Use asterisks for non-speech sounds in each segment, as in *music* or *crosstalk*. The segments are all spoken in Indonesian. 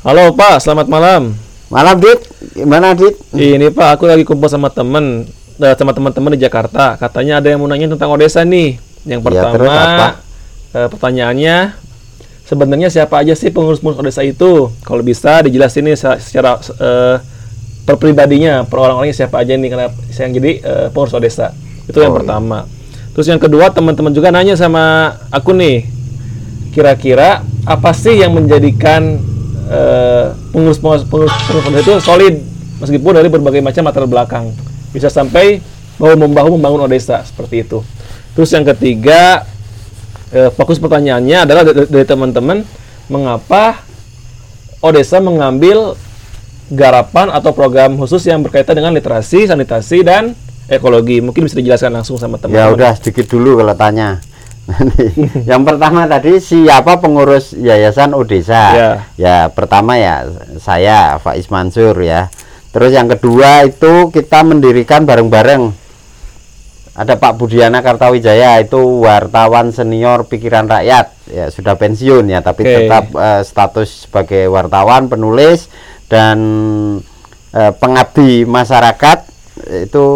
Halo Pak, selamat malam. Malam Dit, gimana Dit? Ini Pak, aku lagi kumpul sama temen, eh, sama teman-teman di Jakarta. Katanya ada yang mau nanya tentang Odessa nih. Yang Ya, pertama, apa? eh, pertanyaannya, sebenarnya siapa aja sih pengurus-pengurus Odessa itu? Kalau bisa dijelasin nih se- secara eh, per pribadinya, per orang-orangnya siapa aja nih karena saya yang jadi eh, pengurus Odessa. Itu yang Oh, iya. pertama. Terus yang kedua, teman-teman juga nanya sama aku nih, kira-kira apa sih yang menjadikan eh, pengurus-pengurus pengurus, pengurus Odessa itu solid meskipun dari berbagai macam latar belakang bisa sampai bahu membahu membangun Odessa seperti itu. Terus yang ketiga eh, fokus pertanyaannya adalah dari, teman-teman mengapa Odessa mengambil garapan atau program khusus yang berkaitan dengan literasi, sanitasi dan ekologi. Mungkin bisa dijelaskan langsung sama Ya teman-teman. udah sedikit dulu kalau tanya. Yang pertama tadi siapa pengurus Yayasan Odesa? Ya. Ya, pertama ya saya Faiz Mansur ya. Terus yang kedua itu kita mendirikan bareng-bareng. Ada Pak Budiana Kartawijaya itu wartawan senior pikiran rakyat. Ya, sudah pensiun ya, tapi Oke. tetap eh, status sebagai wartawan, penulis dan eh, pengabdi masyarakat itu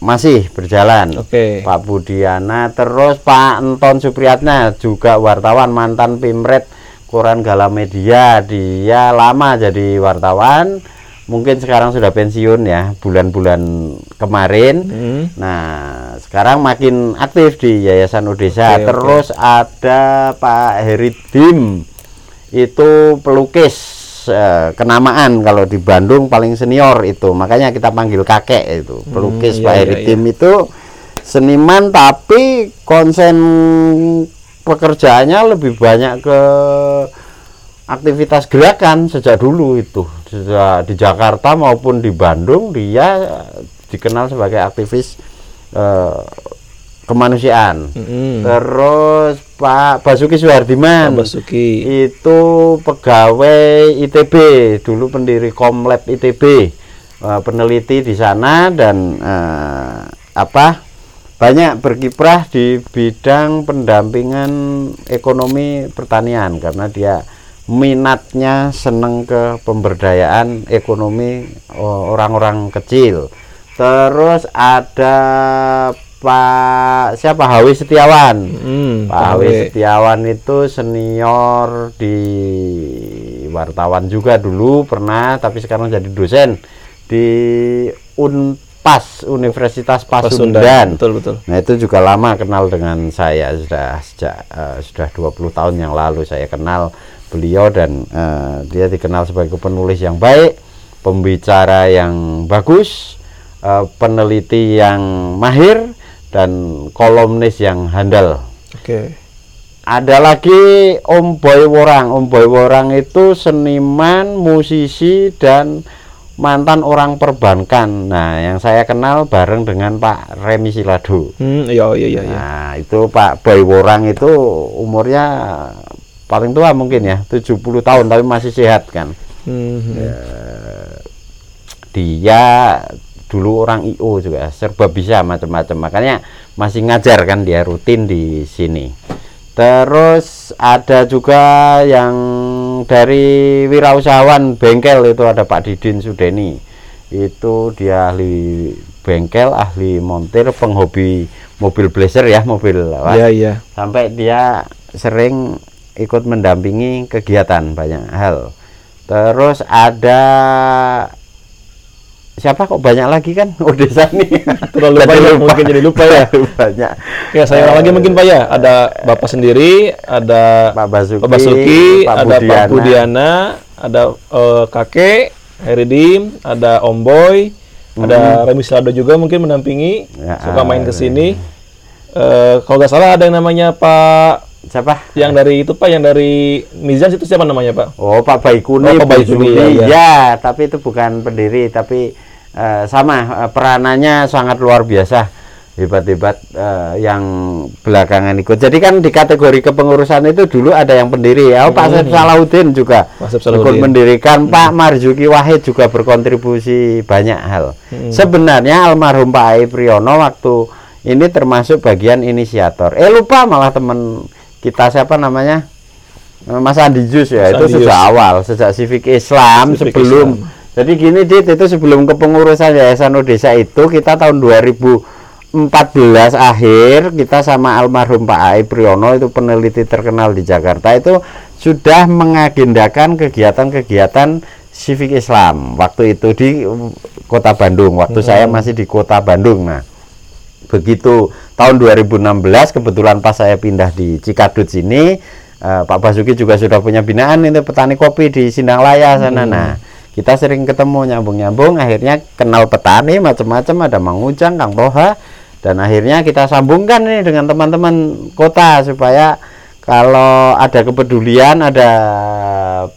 masih berjalan. Oke. Pak Budiana terus Pak Anton Supriyatna juga wartawan mantan Pimret Koran Galamedia dia lama jadi wartawan mungkin sekarang sudah pensiun ya bulan-bulan kemarin Hmm. nah sekarang makin aktif di Yayasan Odesa oke. terus ada Pak Heridim itu pelukis eh, kenamaan kalau di Bandung paling senior itu. Makanya kita panggil kakek itu pelukis iya, Pak iya, Heridim itu seniman tapi konsen pekerjaannya lebih banyak ke aktivitas gerakan sejak dulu itu. Sejak di Jakarta maupun di Bandung dia dikenal sebagai aktivis eh, kemanusiaan Mm-mm. terus Pak Basuki Suhardiman Pak Basuki. itu pegawai ITB dulu pendiri Komlab ITB eh, peneliti di sana dan eh, apa banyak berkiprah di bidang pendampingan ekonomi pertanian karena dia minatnya seneng ke pemberdayaan ekonomi eh, orang-orang kecil terus ada Pak siapa Hawi Setiawan Hmm, Pak Hawi Setiawan itu senior di wartawan juga dulu pernah tapi sekarang jadi dosen di Unpas Universitas Pasundan. Betul betul. Nah itu juga lama kenal dengan saya sudah sejak eh, sudah 20 tahun yang lalu saya kenal beliau dan eh, dia dikenal sebagai penulis yang baik, pembicara yang bagus, eh, peneliti yang mahir dan kolumnis yang handal Oke. ada lagi Om Boy Worang. Om Boy Worang itu seniman, musisi dan mantan orang perbankan. Nah, yang saya kenal bareng dengan Pak Remi Silado. Hmm, iya iya iya. iya. Nah, itu Pak Boy Worang itu umurnya paling tua mungkin ya, 70 tahun tapi masih sehat kan. Hmm, hmm. Ya. Dia dulu orang IO juga serba bisa macam-macam makanya masih ngajar kan dia rutin di sini terus ada juga yang dari wirausahawan bengkel itu ada Pak Didin Sudeni itu dia ahli bengkel ahli montir penghobi mobil blazer ya mobil lawas. Iya iya. sampai dia sering ikut mendampingi kegiatan banyak hal terus ada siapa kok banyak lagi kan Odesa nih Terlalu Jadi banyak, mungkin jadi lupa ya. *laughs* Banyak Ya saya ulang lagi mungkin Pak ya. Ada Bapak sendiri, ada Pak Basuki, Pak Basuki, Pak ada Pak Budiana. Budiana, ada eh, kakek Heridim, ada Om Boy, ada Remi Silado juga mungkin mendampingi, Hmm. Ya, suka main ke sini. Eh, kalau nggak salah ada yang namanya Pak siapa yang dari itu Pak yang dari Mizan itu siapa namanya Pak? Oh Pak Baikuni, Oh, Pak Baikuni, Juli. ya, ya. ya, tapi itu bukan pendiri, tapi eh, sama eh, peranannya sangat luar biasa, hebat-hebat eh, yang belakangan ikut. Jadi kan di kategori kepengurusan itu dulu ada yang pendiri, ya, oh, Pak Saif Salahuddin juga Pak ikut mendirikan, Pak Marzuki Wahid juga berkontribusi banyak hal. Sebenarnya almarhum Pak Ai Priyono waktu ini termasuk bagian inisiator. Eh lupa malah teman kita siapa namanya? Mas Andi Jus ya Mas itu Andi sejak Jus. awal sejak Civic Islam Civic sebelum Islam. Jadi gini dit itu sebelum kepengurusan Yayasan Odesa itu kita tahun 2014 akhir kita sama almarhum Pak Ai Priyono itu peneliti terkenal di Jakarta itu sudah mengagendakan kegiatan-kegiatan Civic Islam. Waktu itu di Kota Bandung waktu saya masih di Kota Bandung. Nah begitu tahun 2016 kebetulan pas saya pindah di Cikadut sini eh, Pak Basuki juga sudah punya binaan itu petani kopi di Sindang Laya sana. Nah kita sering ketemu nyambung-nyambung akhirnya kenal petani macam-macam ada Mang Ujang Kang Toha dan akhirnya kita sambungkan nih dengan teman-teman kota supaya kalau ada kepedulian ada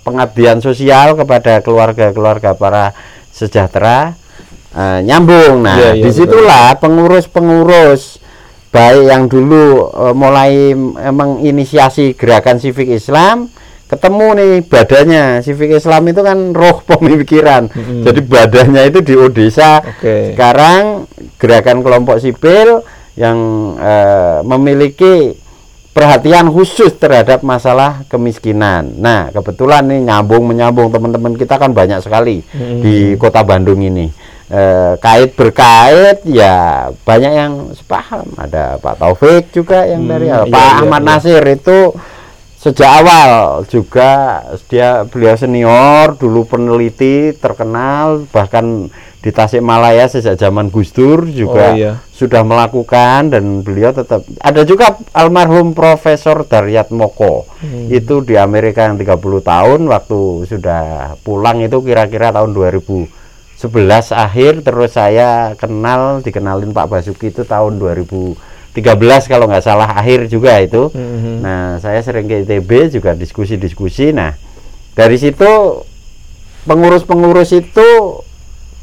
pengabdian sosial kepada keluarga-keluarga para sejahtera eh, nyambung. Nah Iya, iya, di situlah pengurus-pengurus baik yang dulu eh, mulai m- menginisiasi gerakan civic Islam ketemu nih badannya civic Islam itu kan roh *laughs* pemikiran jadi badannya itu di Odesa Oke. sekarang gerakan kelompok sipil yang eh, memiliki perhatian khusus terhadap masalah kemiskinan. Nah, kebetulan nih nyambung menyambung teman-teman kita kan banyak sekali di Kota Bandung ini. Eh, kait berkait ya banyak yang sepaham. Ada Pak Taufik juga yang dari Hmm, iya, Pak iya, Ahmad iya. Nasir itu sejak awal juga dia beliau senior dulu peneliti terkenal bahkan di Tasikmalaya sejak zaman Gus Dur juga Oh, iya. sudah melakukan dan beliau tetap ada juga almarhum Profesor Daryat Moko Hmm. itu di Amerika yang 30 tahun waktu sudah pulang itu kira-kira tahun 2011 akhir terus saya kenal dikenalin Pak Basuki itu tahun 2013 kalau nggak salah akhir juga itu Mhm. Nah, saya sering ke ITB juga diskusi-diskusi. Nah, dari situ pengurus-pengurus itu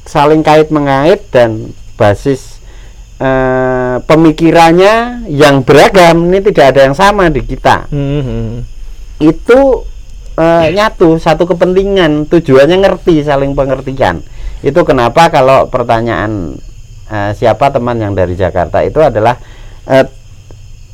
saling kait mengait dan basis eh, pemikirannya yang beragam. Ini tidak ada yang sama di kita. Mhm. Itu eh, nyatu satu kepentingan, tujuannya ngerti, saling pengertian. Itu kenapa kalau pertanyaan eh, siapa teman yang dari Jakarta itu adalah eh,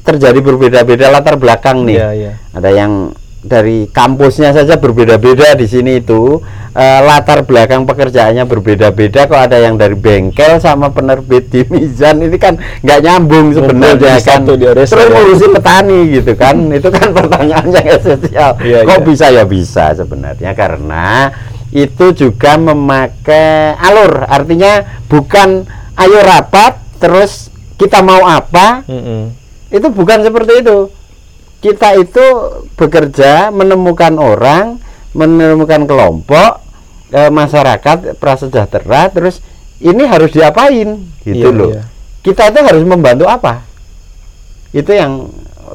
terjadi berbeda-beda latar belakang nih. Iya, iya. ada yang dari kampusnya saja berbeda-beda di sini itu Eh, latar belakang pekerjaannya berbeda-beda. Kok ada yang dari bengkel sama penerbit di Mizan ini kan nggak nyambung sebenarnya kan. terus ya. ngurusin petani gitu kan. *laughs* Itu kan pertanyaan yang esensial. Iya, kok iya. bisa? Ya bisa sebenarnya karena itu juga memakai alur. Artinya bukan ayo rapat terus kita mau apa? Mhm. itu bukan seperti itu. Kita itu bekerja menemukan orang menemukan kelompok eh, masyarakat prasejahtera terus ini harus diapain? Gitu Iya, loh. iya. kita itu harus membantu apa? Itu yang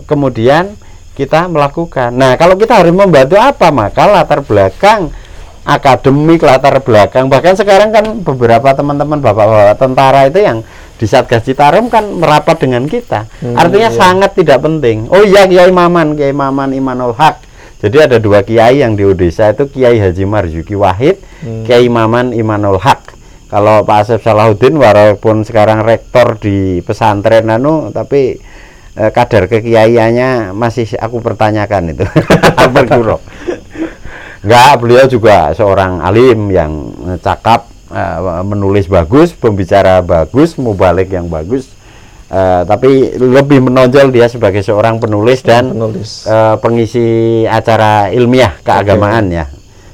kemudian kita melakukan. Nah kalau kita harus membantu apa maka latar belakang akademik latar belakang bahkan sekarang kan beberapa teman-teman bapak-bapak tentara itu yang di Satgas Citarum kan merapat dengan kita Hmm, artinya iya. sangat tidak penting oh iya Kiai Maman Kiai Maman Imanul Haq jadi ada dua kiai yang di Odesa itu Kiai Haji Marzuki Wahid Hmm. Kiai Maman Imanul Haq kalau Pak Asep Salahuddin walaupun sekarang rektor di pesantren anu tapi eh, kadar kekiaiannya masih aku pertanyakan itu *laughs* Berguru. Enggak, beliau juga seorang alim yang cakap, eh, menulis bagus, pembicara bagus, mubalik yang bagus. Eh, tapi lebih menonjol dia sebagai seorang penulis dan Penulis. eh, pengisi acara ilmiah keagamaan ya.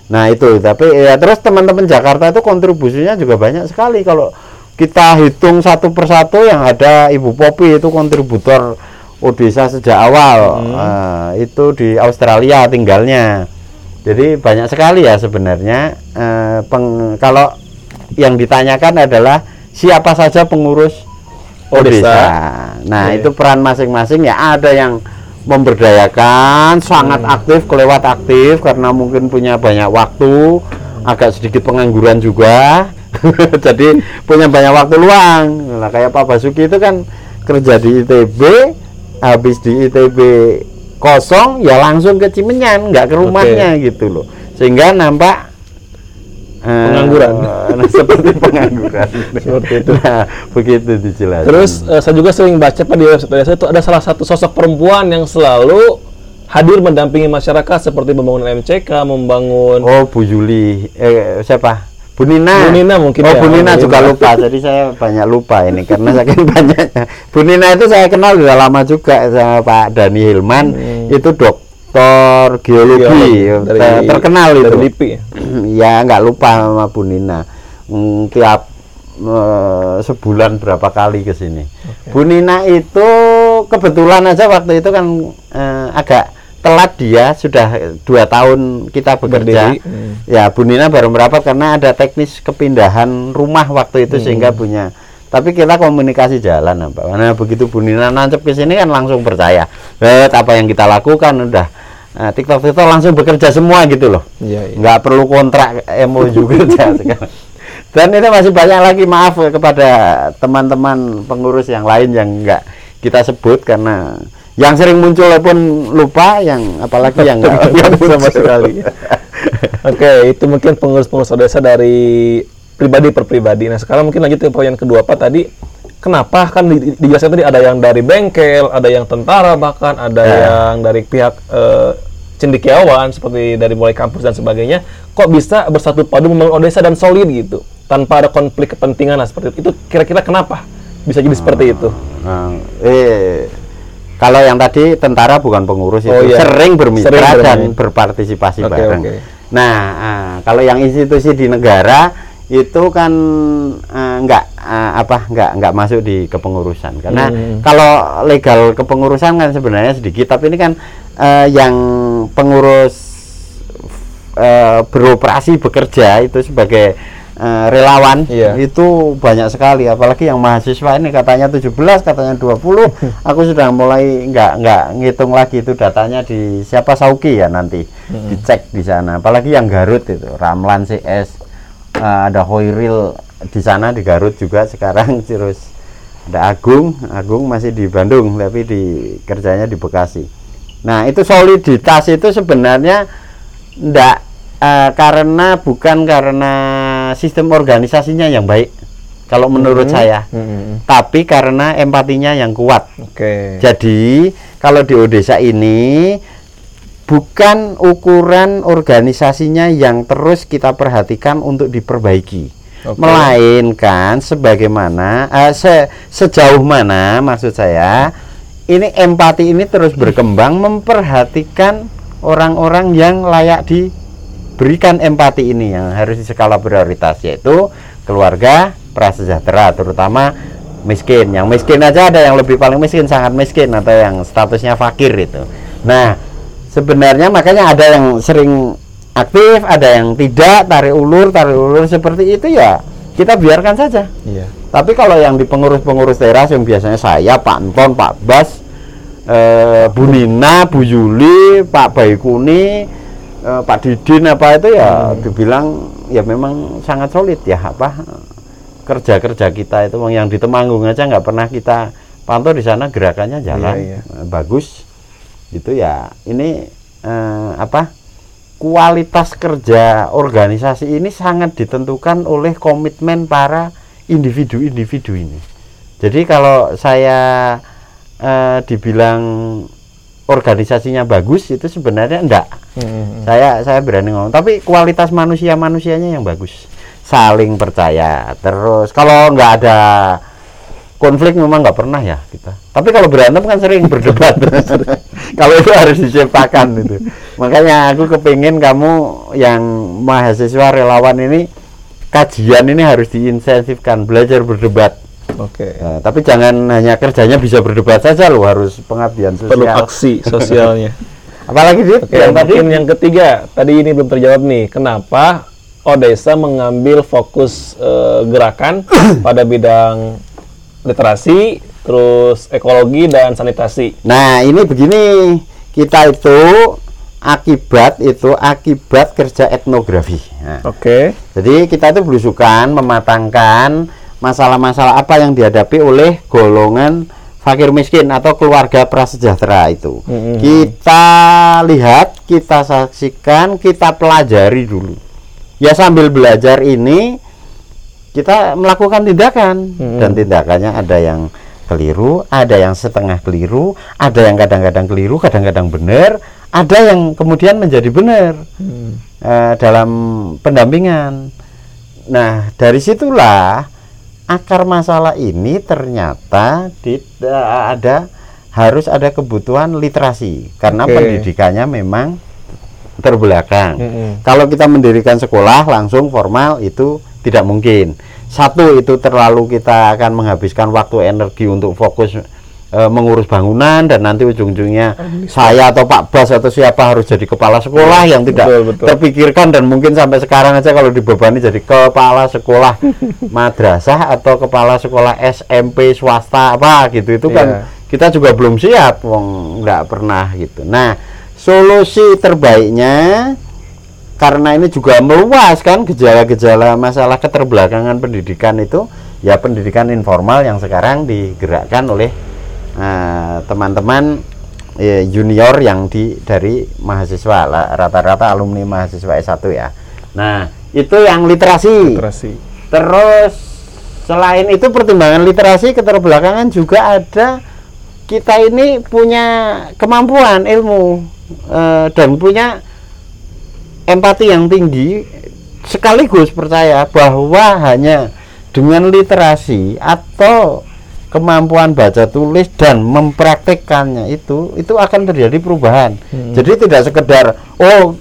Nah itu, tapi ya terus teman-teman Jakarta itu kontribusinya juga banyak sekali kalau kita hitung satu persatu yang ada Ibu Popi itu kontributor Odesa sejak awal Eh, itu di Australia tinggalnya. Jadi banyak sekali ya sebenarnya eh, peng- kalau yang ditanyakan adalah siapa saja pengurus Odesa. Odesa. Nah, Oke. itu peran masing-masing ya ada yang memberdayakan, sangat aktif, kelewat aktif karena mungkin punya banyak waktu, agak sedikit pengangguran juga. *laughs* Jadi punya banyak waktu luang. Nah, kayak Pak Basuki itu kan kerja di ITB, habis di ITB kosong ya langsung ke Cimenyan, nggak ke rumahnya gitu loh. Sehingga nampak Pengangguran. nah, seperti pengangguran. *laughs* Seperti itu. Nah, begitu dijelaskan. Terus eh, saya juga sering baca Pak di website Odesa itu ada salah satu sosok perempuan yang selalu hadir mendampingi masyarakat seperti membangun MCK, membangun Oh, Bu Juli. Eh, siapa? Bu Nina. Bu Nina mungkin Oh, ya. Bu Nina juga lupa. Jadi saya banyak lupa ini karena saking banyaknya. Bu Nina itu saya kenal sudah lama juga sama Pak Dani Hilman. Itu dokter geologi, Geologi, dari- terkenal itu. LIPI *clears throat* ya? nggak lupa sama Bu Nina. Hmm, tiap eh, sebulan berapa kali ke sini. Bu Nina itu kebetulan aja waktu itu kan eh, agak telat dia sudah dua tahun kita bekerja. Berdiri, hmm. Ya Bu Nina baru merapat karena ada teknis kepindahan rumah waktu itu sehingga punya. Tapi kita komunikasi jalan apa. Nah begitu Bu Nina nancep ke sini kan langsung percaya. Eh, apa yang kita lakukan udah eh, TikTok TikTok langsung bekerja semua gitu loh Iya, iya. nggak perlu kontrak MOU kerja *laughs* sekarang. Dan ini masih banyak lagi maaf kepada teman-teman pengurus yang lain yang nggak kita sebut karena yang sering muncul pun lupa, yang apalagi yang nggak *laughs* sama sekali. Oke, itu mungkin pengurus-pengurus desa dari pribadi per pribadi. Nah, sekarang mungkin lanjut ke poin kedua Pak tadi. Kenapa kan di- di- dijelaskan tadi ada yang dari bengkel, ada yang tentara bahkan ada Ya. yang dari pihak eh, cendekiawan seperti dari mulai kampus dan sebagainya. Kok bisa bersatu padu membangun Odessa dan solid gitu tanpa ada konflik kepentingan lah seperti itu. Itu kira-kira kenapa bisa jadi seperti itu? Nah, eh kalau yang tadi tentara bukan pengurus Oh, itu iya. sering bermitra Sering dan berpartisipasi Oke, bareng. oke. Nah, ah, kalau yang institusi di negara itu kan ah, nggak ah, apa nggak nggak masuk di kepengurusan karena Hmm. kalau legal kepengurusan kan sebenarnya sedikit tapi ini kan eh, yang pengurus eh, beroperasi bekerja itu sebagai eh, relawan Iya. itu banyak sekali. Apalagi yang mahasiswa ini katanya 17 katanya 20 *laughs* aku sudah mulai nggak nggak ngitung lagi itu datanya di siapa Sauki ya nanti dicek di sana. Apalagi yang Garut itu Ramlan CS eh, ada Hoiril di sana di Garut juga sekarang *laughs* terus ada Agung. Agung masih di Bandung tapi di kerjanya di Bekasi nah itu soliditas itu sebenarnya ndak eh, karena bukan karena sistem organisasinya yang baik kalau menurut saya Hmm, tapi karena empatinya yang kuat Oke. jadi kalau di Odesa ini bukan ukuran organisasinya yang terus kita perhatikan untuk diperbaiki, Oke. melainkan sebagaimana eh, se- sejauh mana maksud saya ini empati ini terus berkembang memperhatikan orang-orang yang layak diberikan empati ini yang harus di skala prioritas yaitu keluarga prasejahtera terutama miskin. Yang miskin aja ada yang lebih paling miskin sangat miskin atau yang statusnya fakir itu. Nah sebenarnya makanya ada yang sering aktif ada yang tidak tarik ulur tarik ulur seperti itu ya kita biarkan saja. Iya. tapi kalau yang di pengurus-pengurus teras yang biasanya saya, Pak Anton, Pak Bas, eh, Bu Nina, Bu Yuli, Pak Baikuni, eh, Pak Didin apa itu ya dibilang ya memang sangat solid ya apa kerja-kerja kita itu. Yang di Temanggung aja nggak pernah kita pantau di sana gerakannya jalan Iya, eh, bagus. Itu ya ini eh, apa kualitas kerja organisasi ini sangat ditentukan oleh komitmen para individu-individu ini. Jadi kalau saya eh, dibilang organisasinya bagus itu sebenarnya enggak. Hmm, Saya saya berani ngomong, tapi kualitas manusia-manusianya yang bagus. Saling percaya. Terus kalau nggak ada konflik memang nggak pernah ya kita. Tapi kalau berantem kan sering berdebat. *laughs* kalau itu harus diciptakan itu. Makanya aku kepingin kamu yang mahasiswa relawan ini kajian ini harus diinsentifkan belajar berdebat. Oke. Nah, tapi jangan hanya kerjanya bisa berdebat saja loh harus pengabdian sosial. Perlu aksi sosialnya. *laughs* Apalagi Dit, Oke, yang tadi yang ketiga, tadi ini belum terjawab nih. Kenapa Odessa mengambil fokus eh, gerakan *coughs* pada bidang literasi, terus ekologi dan sanitasi? Nah, ini begini, kita itu akibat itu akibat kerja etnografi. Nah, Oke. jadi kita itu belusukan mematangkan masalah-masalah apa yang dihadapi oleh golongan fakir miskin atau keluarga prasejahtera itu. Mhm. Kita lihat, kita saksikan, kita pelajari dulu. Ya sambil belajar ini kita melakukan tindakan Mhm. dan tindakannya ada yang keliru, ada yang setengah keliru, ada yang kadang-kadang keliru, kadang-kadang benar, ada yang kemudian menjadi benar Hmm. eh, dalam pendampingan. Nah, dari situlah akar masalah ini ternyata tidak ada harus ada kebutuhan literasi karena Oke. pendidikannya memang terbelakang. Mm-mm. Kalau kita mendirikan sekolah langsung formal itu tidak mungkin. Satu itu terlalu kita akan menghabiskan waktu energi untuk fokus e, mengurus bangunan dan nanti ujung-ujungnya saya atau Pak Bas atau siapa harus jadi kepala sekolah yang tidak Betul, betul. terpikirkan dan mungkin sampai sekarang aja kalau dibebani jadi kepala sekolah *laughs* madrasah atau kepala sekolah SMP swasta apa gitu itu kan Iya. kita juga belum siap wong nggak pernah gitu. Nah, solusi terbaiknya karena ini juga meluas kan gejala-gejala masalah keterbelakangan pendidikan itu ya pendidikan informal yang sekarang digerakkan oleh eh, teman-teman eh, junior yang di dari mahasiswa rata-rata alumni mahasiswa S1 ya. Nah, itu yang literasi. Literasi. Terus selain itu pertimbangan literasi keterbelakangan juga ada kita ini punya kemampuan ilmu eh, dan punya empati yang tinggi sekaligus percaya bahwa hanya dengan literasi atau kemampuan baca tulis dan mempraktekkannya itu itu akan terjadi perubahan. Hmm. Jadi tidak sekedar oh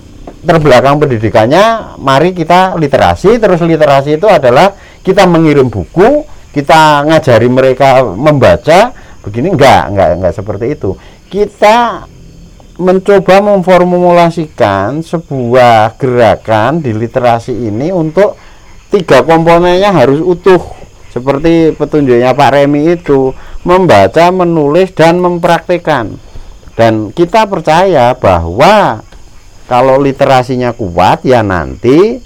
terbelakang pendidikannya, mari kita literasi terus literasi itu adalah kita mengirim buku, kita ngajari mereka membaca, begini enggak, enggak enggak seperti itu. Kita mencoba memformulasikan sebuah gerakan di literasi ini untuk tiga komponennya harus utuh. Seperti petunjuknya Pak Remi itu membaca, menulis dan mempraktikkan dan kita percaya bahwa kalau literasinya kuat ya nanti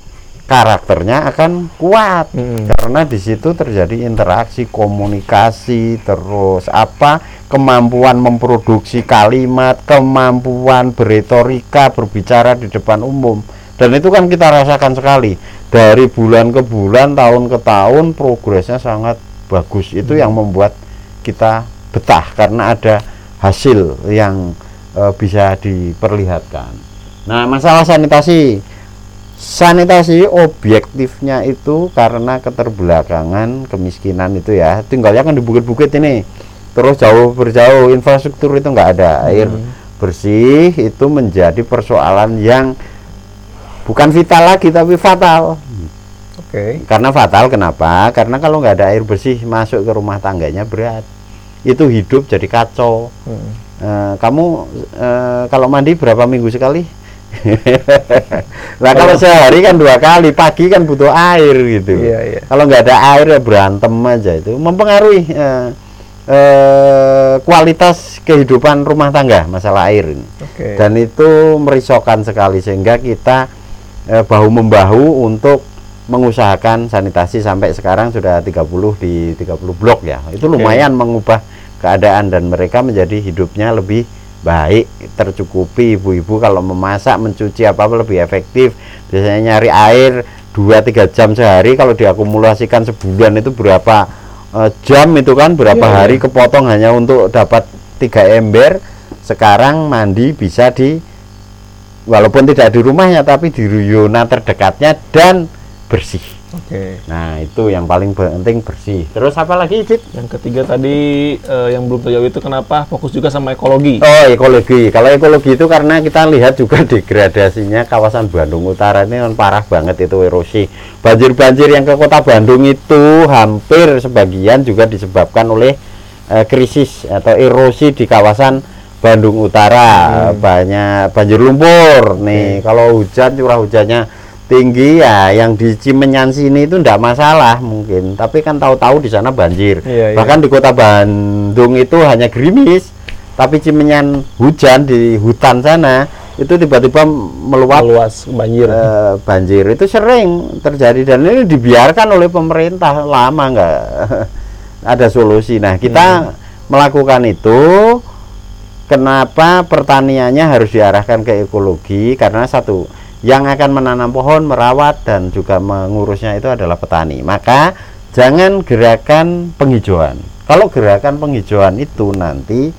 karakternya akan kuat. Hmm. karena di situ terjadi interaksi komunikasi terus apa kemampuan memproduksi kalimat kemampuan beretorika berbicara di depan umum. Dan itu kan kita rasakan sekali. Dari bulan ke bulan tahun ke tahun progresnya sangat bagus. Itu yang membuat kita betah karena ada hasil yang eh, bisa diperlihatkan. Nah masalah sanitasi sanitasi objektifnya itu karena keterbelakangan kemiskinan itu ya. Tinggalnya kan di bukit-bukit ini. Terus jauh berjauh infrastruktur itu nggak ada. Air bersih itu menjadi persoalan yang bukan vital lagi tapi fatal. Oke. karena fatal kenapa? Karena kalau nggak ada air bersih masuk ke rumah tangganya berat. Itu hidup jadi kacau. Hmm. Eh, kamu eh, kalau mandi berapa minggu sekali? *laughs* Lah kalau sehari kan dua kali, pagi kan butuh air gitu. Iya, iya. Kalau nggak ada air ya berantem aja itu, mempengaruhi eh, eh, kualitas kehidupan rumah tangga masalah air ini. Oke. Dan itu merisaukan sekali sehingga kita eh, bahu membahu untuk mengusahakan sanitasi sampai sekarang sudah 30 di 30 blok ya. Itu lumayan mengubah keadaan dan mereka menjadi hidupnya lebih baik, tercukupi ibu-ibu kalau memasak, mencuci apa lebih efektif. Biasanya nyari air 2-3 jam sehari kalau diakumulasikan sebulan itu berapa eh, jam itu kan berapa Iya, hari kepotong hanya untuk dapat tiga ember. Sekarang mandi bisa di walaupun tidak di rumahnya tapi di ruyona terdekatnya dan bersih. Oke. Nah, itu yang paling penting bersih. Terus apa lagi, Cip? Yang ketiga tadi eh, yang belum terjawab itu kenapa fokus juga sama ekologi. Oh, ekologi. Kalau ekologi itu karena kita lihat juga *laughs* degradasinya kawasan Bandung Utara ini kan parah banget itu erosi. Banjir-banjir yang ke kota Bandung itu hampir sebagian juga disebabkan oleh eh, krisis atau erosi di kawasan Bandung Utara. Banyak banjir lumpur. Nih, kalau hujan curah hujannya tinggi ya yang di Cimenyan sini itu enggak masalah mungkin. Tapi kan tahu-tahu di sana banjir. Iya, iya. bahkan di kota Bandung itu hanya gerimis. Tapi Cimenyan hujan di hutan sana itu tiba-tiba meluap Meluas banjir. eh, banjir. Itu sering terjadi dan ini dibiarkan oleh pemerintah. Lama nggak *laughs* ada solusi. Nah kita melakukan itu. Kenapa pertaniannya harus diarahkan ke ekologi? Karena satu yang akan menanam pohon merawat dan juga mengurusnya itu adalah petani maka jangan gerakan penghijauan Kalau gerakan penghijauan itu nanti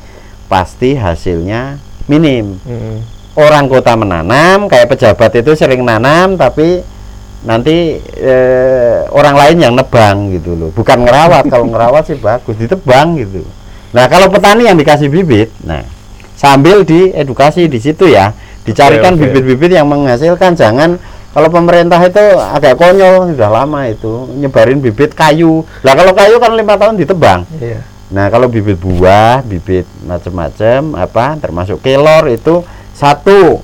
pasti hasilnya minim. Hmm. Orang kota menanam, kayak pejabat itu sering nanam, tapi nanti eh, orang lain yang nebang gitu loh. Bukan ngerawat, kalau ngerawat sih bagus, ditebang gitu. Nah kalau petani yang dikasih bibit, nah sambil diedukasi di situ ya, dicarikan bibit-bibit yang menghasilkan, jangan kalau pemerintah itu agak konyol sudah lama itu nyebarin bibit kayu. Lah kalau kayu kan lima tahun ditebang. Iya. Nah, kalau bibit buah, bibit macam-macam apa termasuk kelor itu satu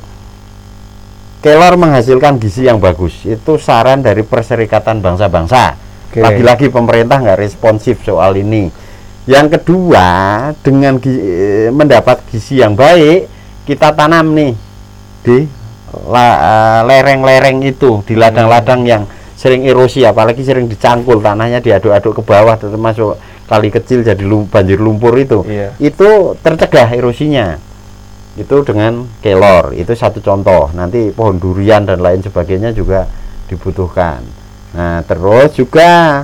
kelor menghasilkan gizi yang bagus. Itu saran dari Perserikatan Bangsa-Bangsa. Oke. Lagi-lagi pemerintah nggak responsif soal ini. Yang kedua, dengan gi- eh, mendapat gizi yang baik, kita tanam nih di eh, lereng-lereng itu, di ladang-ladang yang sering erosi, apalagi sering dicangkul tanahnya diaduk-aduk ke bawah, termasuk kali kecil jadi lum- banjir lumpur itu. Iya. Itu tercegah erosinya. Itu dengan kelor, itu satu contoh. Nanti pohon durian dan lain sebagainya juga dibutuhkan. Nah, terus juga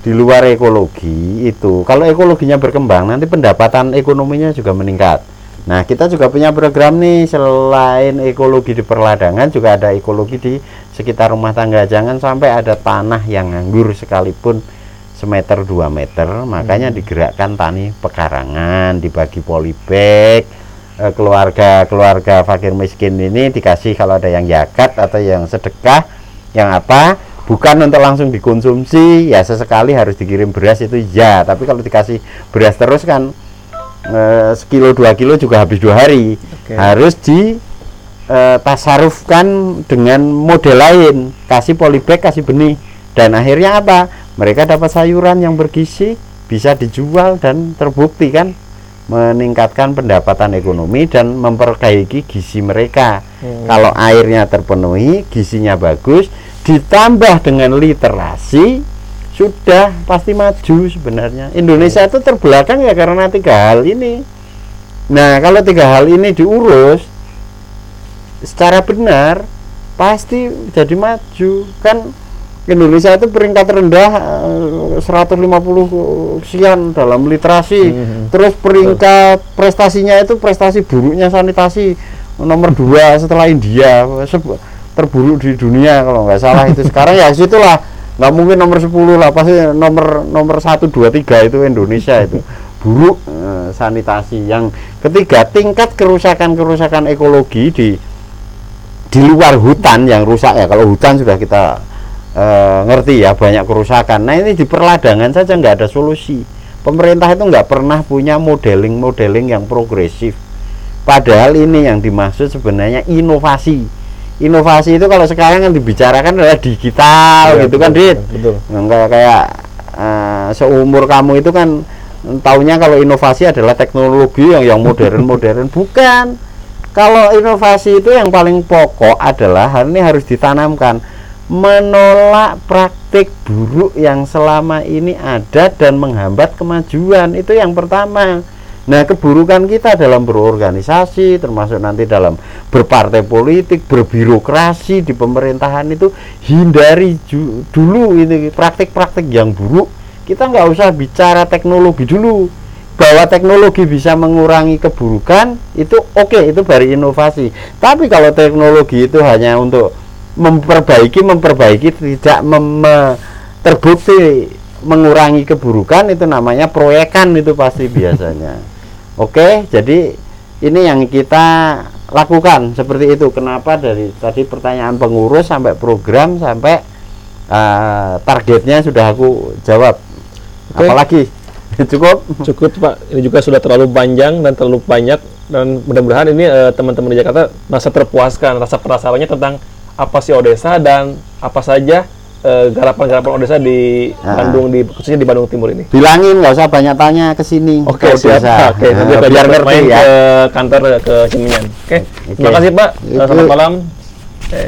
di luar ekologi itu kalau ekologinya berkembang nanti pendapatan ekonominya juga meningkat nah kita juga punya program nih selain ekologi di perladangan juga ada ekologi di sekitar rumah tangga. Jangan sampai ada tanah yang nganggur sekalipun semeter dua meter. Makanya digerakkan tani pekarangan dibagi polybag eh, keluarga keluarga fakir miskin ini dikasih kalau ada yang yakat atau yang sedekah yang apa. Bukan untuk langsung dikonsumsi ya sesekali harus dikirim beras itu ya tapi kalau dikasih beras terus kan eh, sekilo dua kilo juga habis dua hari. Oke. harus di eh, tasarufkan dengan model lain. Kasih polybag kasih benih. Dan akhirnya apa? Mereka dapat sayuran yang bergizi bisa dijual dan terbukti kan? Meningkatkan pendapatan ekonomi dan memperbaiki gizi mereka. Hmm. kalau airnya terpenuhi gizinya bagus ditambah dengan literasi sudah pasti maju sebenarnya. Indonesia itu terbelakang ya karena tiga hal ini. Nah kalau tiga hal ini diurus secara benar pasti jadi maju. Kan Indonesia itu peringkat rendah eh, 150 sekian dalam literasi. Mhm. terus peringkat prestasinya itu prestasi buruknya sanitasi. Nomor dua setelah India terburuk di dunia kalau nggak salah itu. Sekarang ya situlah nggak mungkin nomor 10 lah pasti nomor nomor 1 2 3 itu Indonesia itu. Buruk eh, sanitasi. Yang ketiga tingkat kerusakan-kerusakan ekologi di di luar hutan yang rusak ya. Kalau hutan sudah kita eh, ngerti ya banyak kerusakan. Nah ini di perladangan saja nggak ada solusi. Pemerintah itu nggak pernah punya modeling modeling yang progresif. Padahal ini yang dimaksud sebenarnya inovasi inovasi itu kalau sekarang yang dibicarakan adalah digital Iya, gitu kan betul, dit? betul. nggak kayak eh, seumur kamu itu kan taunya kalau inovasi adalah teknologi yang yang modern modern *laughs* bukan. Kalau inovasi itu yang paling pokok adalah hal ini harus ditanamkan. Menolak praktik buruk yang selama ini ada dan menghambat kemajuan. Itu yang pertama nah keburukan kita dalam berorganisasi termasuk nanti dalam berpartai politik berbirokrasi di pemerintahan itu hindari dulu ini praktik-praktik yang buruk. Kita nggak usah bicara teknologi dulu. Bahwa teknologi bisa mengurangi keburukan itu oke itu baru inovasi. Tapi kalau teknologi itu hanya untuk memperbaiki memperbaiki tidak mem- me- terbukti mengurangi keburukan itu namanya proyekan itu pasti biasanya oke jadi ini yang kita lakukan seperti itu. Kenapa? Dari tadi pertanyaan pengurus sampai program sampai eh, targetnya sudah aku jawab. Oke. apalagi? *laughs* Cukup? Cukup Pak, ini juga sudah terlalu panjang dan terlalu banyak dan mudah-mudahan ini eh, teman-teman di Jakarta merasa terpuaskan rasa penasarannya tentang apa sih Odesa dan apa saja garapan-garapan Odesa di Ah. Bandung di khususnya di Bandung Timur ini. bilangin nggak usah banyak tanya ke sini Oke, ke siap. Oke, nanti Nah, biar ngerti ya ke kantor ke Ceminyan. Oke. Oke. Terima kasih Pak. Selamat malam. Oke.